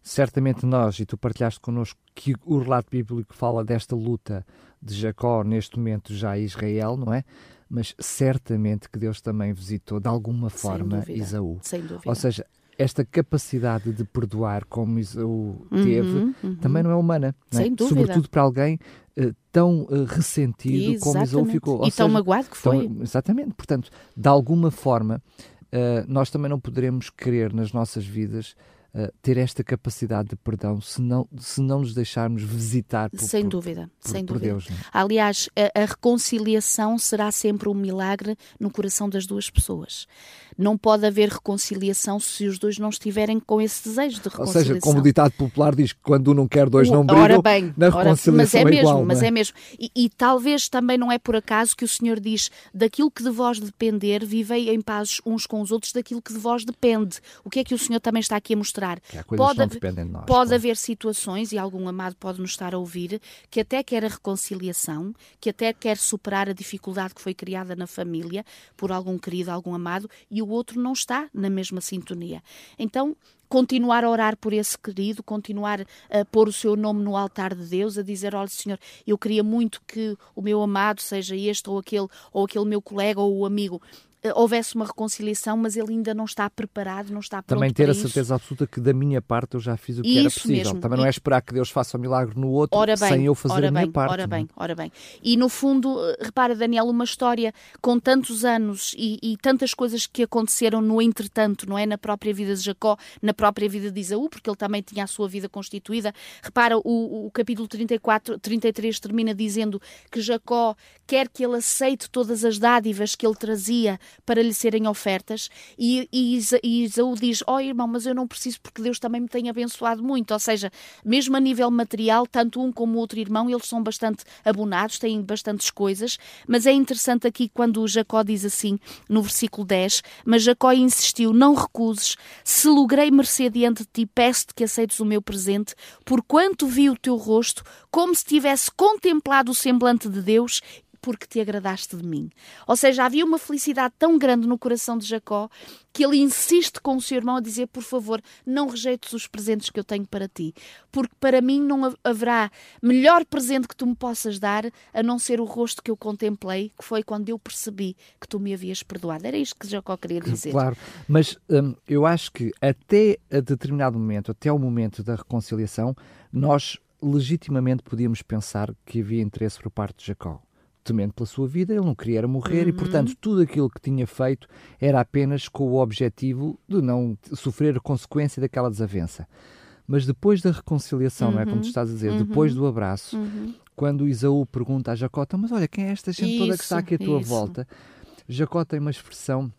certamente nós, e tu partilhaste connosco que o relato bíblico fala desta luta de Jacó, neste momento já Israel, não é? Mas certamente que Deus também visitou de alguma forma Sem Isaú. Sem dúvida. Ou seja, esta capacidade de perdoar como Isaú teve Uhum, uhum. também não é humana. Não é? Sem dúvida. Sobretudo para alguém eh, tão eh, ressentido como Isaú Exatamente. ficou. Ou E tão seja, magoado que foi. tão- exatamente. Portanto, de alguma forma, eh, nós também não poderemos querer nas nossas vidas eh, ter esta capacidade de perdão se não, se não nos deixarmos visitar por, Sem dúvida, por- sem por dúvida. Deus. não é? Aliás, a, a reconciliação será sempre um milagre no coração das duas pessoas. Não pode haver reconciliação se os dois não estiverem com esse desejo de Ou reconciliação. seja, como o ditado popular diz que quando um não quer, dois não brigam, ora bem, na ora- reconciliação mas é, é, mesmo, igual. mas não é mesmo. E, e talvez também não é por acaso que o Senhor diz: daquilo que de vós depender, vivei em paz uns com os outros, daquilo que de vós depende. O que é que o Senhor também está aqui a mostrar? Que não haver- de nós, Pode claro. haver situações, e algum amado pode nos estar a ouvir, que até quer a reconciliação, que até quer superar a dificuldade que foi criada na família por algum querido, algum amado, e o outro não está na mesma sintonia. Então, continuar a orar por esse querido, continuar a pôr o seu nome no altar de Deus, a dizer, olha Senhor, eu queria muito que o meu amado seja este ou aquele, ou aquele meu colega ou o amigo, houvesse uma reconciliação, mas ele ainda não está preparado, não está pronto Também ter a certeza absoluta que da minha parte eu já fiz o que era Isso possível. mesmo. Também não é E- esperar que Deus faça o milagre no outro Ora bem, sem eu fazer ora a minha bem, parte. Ora é? bem, ora bem. E no fundo, eh, repara, Daniel, uma história com tantos anos e, e tantas coisas que aconteceram no entretanto, não é? Na própria vida de Jacó, na própria vida de Isaú, porque ele também tinha a sua vida constituída. Repara, o, o capítulo 34, 33 termina dizendo que Jacó quer que ele aceite todas as dádivas que ele trazia para lhe serem ofertas e, e, Isa- e Isaú diz, ó irmão, mas eu não preciso porque Deus também me tem abençoado muito, ou seja, mesmo a nível material, tanto um como o outro irmão, eles são bastante abonados, têm bastantes coisas, mas é interessante aqui quando Jacó diz assim, no versículo 10, mas Jacó insistiu, não recuses, se logrei mercê diante de ti, peço-te que aceites o meu presente, porquanto vi o teu rosto, como se tivesse contemplado o semblante de Deus porque te agradaste de mim. Ou seja, havia uma felicidade tão grande no coração de Jacó que ele insiste com o seu irmão a dizer: Por favor, não rejeites os presentes que eu tenho para ti, porque para mim não ha- haverá melhor presente que tu me possas dar a não ser o rosto que eu contemplei, que foi quando eu percebi que tu me havias perdoado. Era isto que Jacó queria dizer. Claro, mas hum, eu acho que até a determinado momento, até o momento da reconciliação, nós legitimamente podíamos pensar que havia interesse por parte de Jacó. Temendo pela sua vida, ele não queria morrer e, Uhum. portanto, tudo aquilo que tinha feito era apenas com o objetivo de não sofrer a consequência daquela desavença. Mas depois da reconciliação, não é como tu estás a dizer, depois do abraço, Uhum. quando Isaú pergunta a Jacó, "Então, mas olha, quem é esta gente toda que está aqui à tua Isso, volta? Jacó tem uma expressão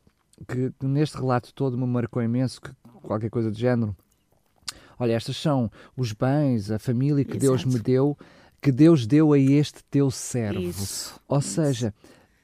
que neste relato todo me marcou imenso, que qualquer coisa do género. Olha, estas são os bens, a família que Deus Exato. me deu, que Deus deu a este teu servo. Isso. Ou seja,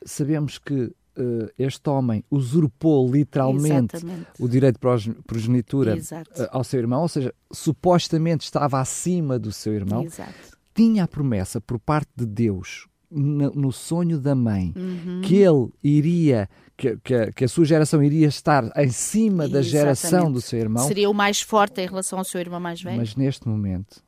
sabemos que eh, este homem usurpou literalmente Exatamente. o direito de proge- progenitura eh, ao seu irmão, ou seja, supostamente estava acima do seu irmão, Exato. tinha a promessa por parte de Deus no, no sonho da mãe Uhum. que ele iria que, que, a- que a sua geração iria estar em cima da geração Exatamente. do seu irmão Seria o mais forte em relação ao seu irmão mais velho. mas neste momento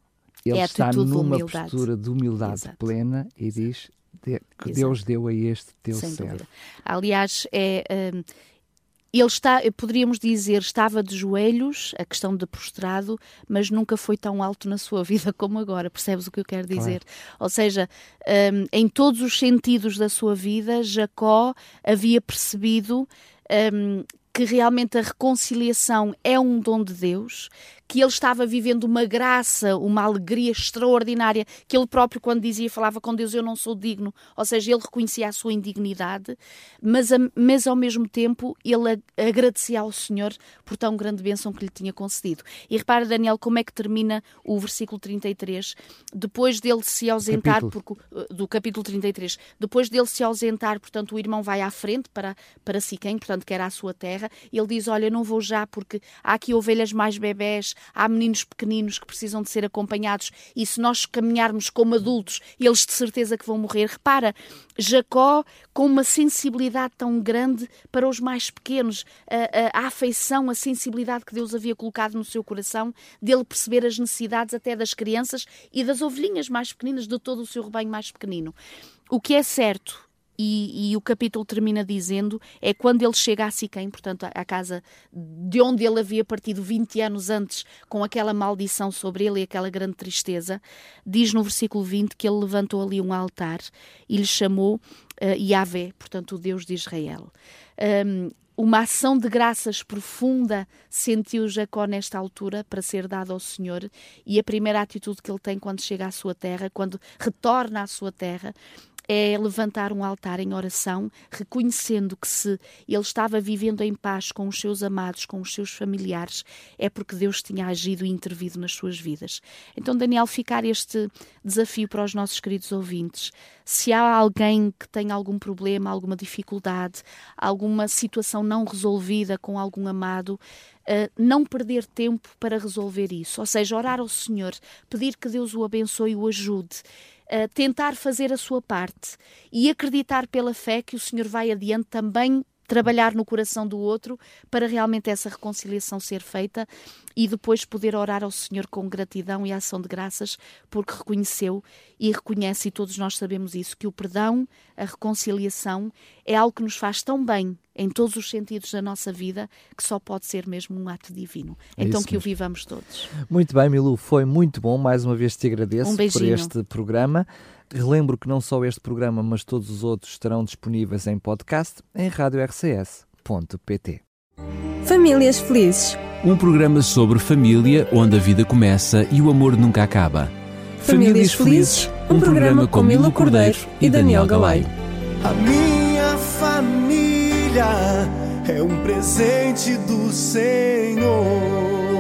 ele É está de numa humildade. postura de humildade Exato. plena e diz que Exato. Deus deu a este teu Sem servo dúvida. Aliás, é, hum, ele está, poderíamos dizer, estava de joelhos, a questão de prostrado, mas nunca foi tão alto na sua vida como agora. Percebes o que eu quero dizer? Ou seja, hum, em todos os sentidos da sua vida, Jacó havia percebido hum, que realmente a reconciliação é um dom de Deus, que ele estava vivendo uma graça, uma alegria extraordinária, que ele próprio, quando dizia, falava com Deus, eu não sou digno, ou seja, ele reconhecia a sua indignidade, mas, mas ao mesmo tempo ele agradecia ao Senhor por tão grande bênção que lhe tinha concedido. E repara, Daniel, como é que termina o versículo 33, depois dele se ausentar, capítulo. Porque, uh, do capítulo 33, depois dele se ausentar, portanto, o irmão vai à frente para, para Siquém, portanto, que era a sua terra, ele diz, olha, não vou já porque há aqui ovelhas mais bebés, há meninos pequeninos que precisam de ser acompanhados e se nós caminharmos como adultos, eles de certeza que vão morrer. Repara, Jacó com uma sensibilidade tão grande para os mais pequenos, a, a, a afeição, a sensibilidade que Deus havia colocado no seu coração, dele perceber as necessidades até das crianças e das ovelhinhas mais pequeninas, de todo o seu rebanho mais pequenino. O que é certo e, e, o capítulo termina dizendo é quando ele chega a Siquém, portanto, à casa de onde ele havia partido 20 anos antes, com aquela maldição sobre ele e aquela grande tristeza, diz no versículo 20 que ele levantou ali um altar e lhe chamou uh, Yahvé, portanto, o Deus de Israel. Um, uma ação de graças profunda sentiu Jacó nesta altura para ser dada ao Senhor e a primeira atitude que ele tem quando chega à sua terra, quando retorna à sua terra, é levantar um altar em oração, reconhecendo que se ele estava vivendo em paz com os seus amados, com os seus familiares, é porque Deus tinha agido e intervido nas suas vidas. Então, Daniel, ficar este desafio para os nossos queridos ouvintes. Se há alguém que tem algum problema, alguma dificuldade, alguma situação não resolvida com algum amado, Uh, não perder tempo para resolver isso, ou seja, orar ao Senhor, pedir que Deus o abençoe e o ajude tentar fazer a sua parte e acreditar pela fé que o Senhor vai adiante também trabalhar no coração do outro para realmente essa reconciliação ser feita e depois poder orar ao Senhor com gratidão e ação de graças, porque reconheceu e reconhece, e todos nós sabemos isso, que o perdão, a reconciliação é algo que nos faz tão bem em todos os sentidos da nossa vida que só pode ser mesmo um ato divino. É então que mesmo. o vivamos todos. Muito bem, Milu, foi muito bom. Mais uma vez te agradeço um por este programa. Relembro que não só este programa, mas todos os outros estarão disponíveis em podcast em radiorcs.pt. Famílias Felizes. Um programa sobre família onde a vida começa e o amor nunca acaba. Famílias, Felizes, um programa com Milo Cordeiro e Daniel Galay. A minha família é um presente do Senhor.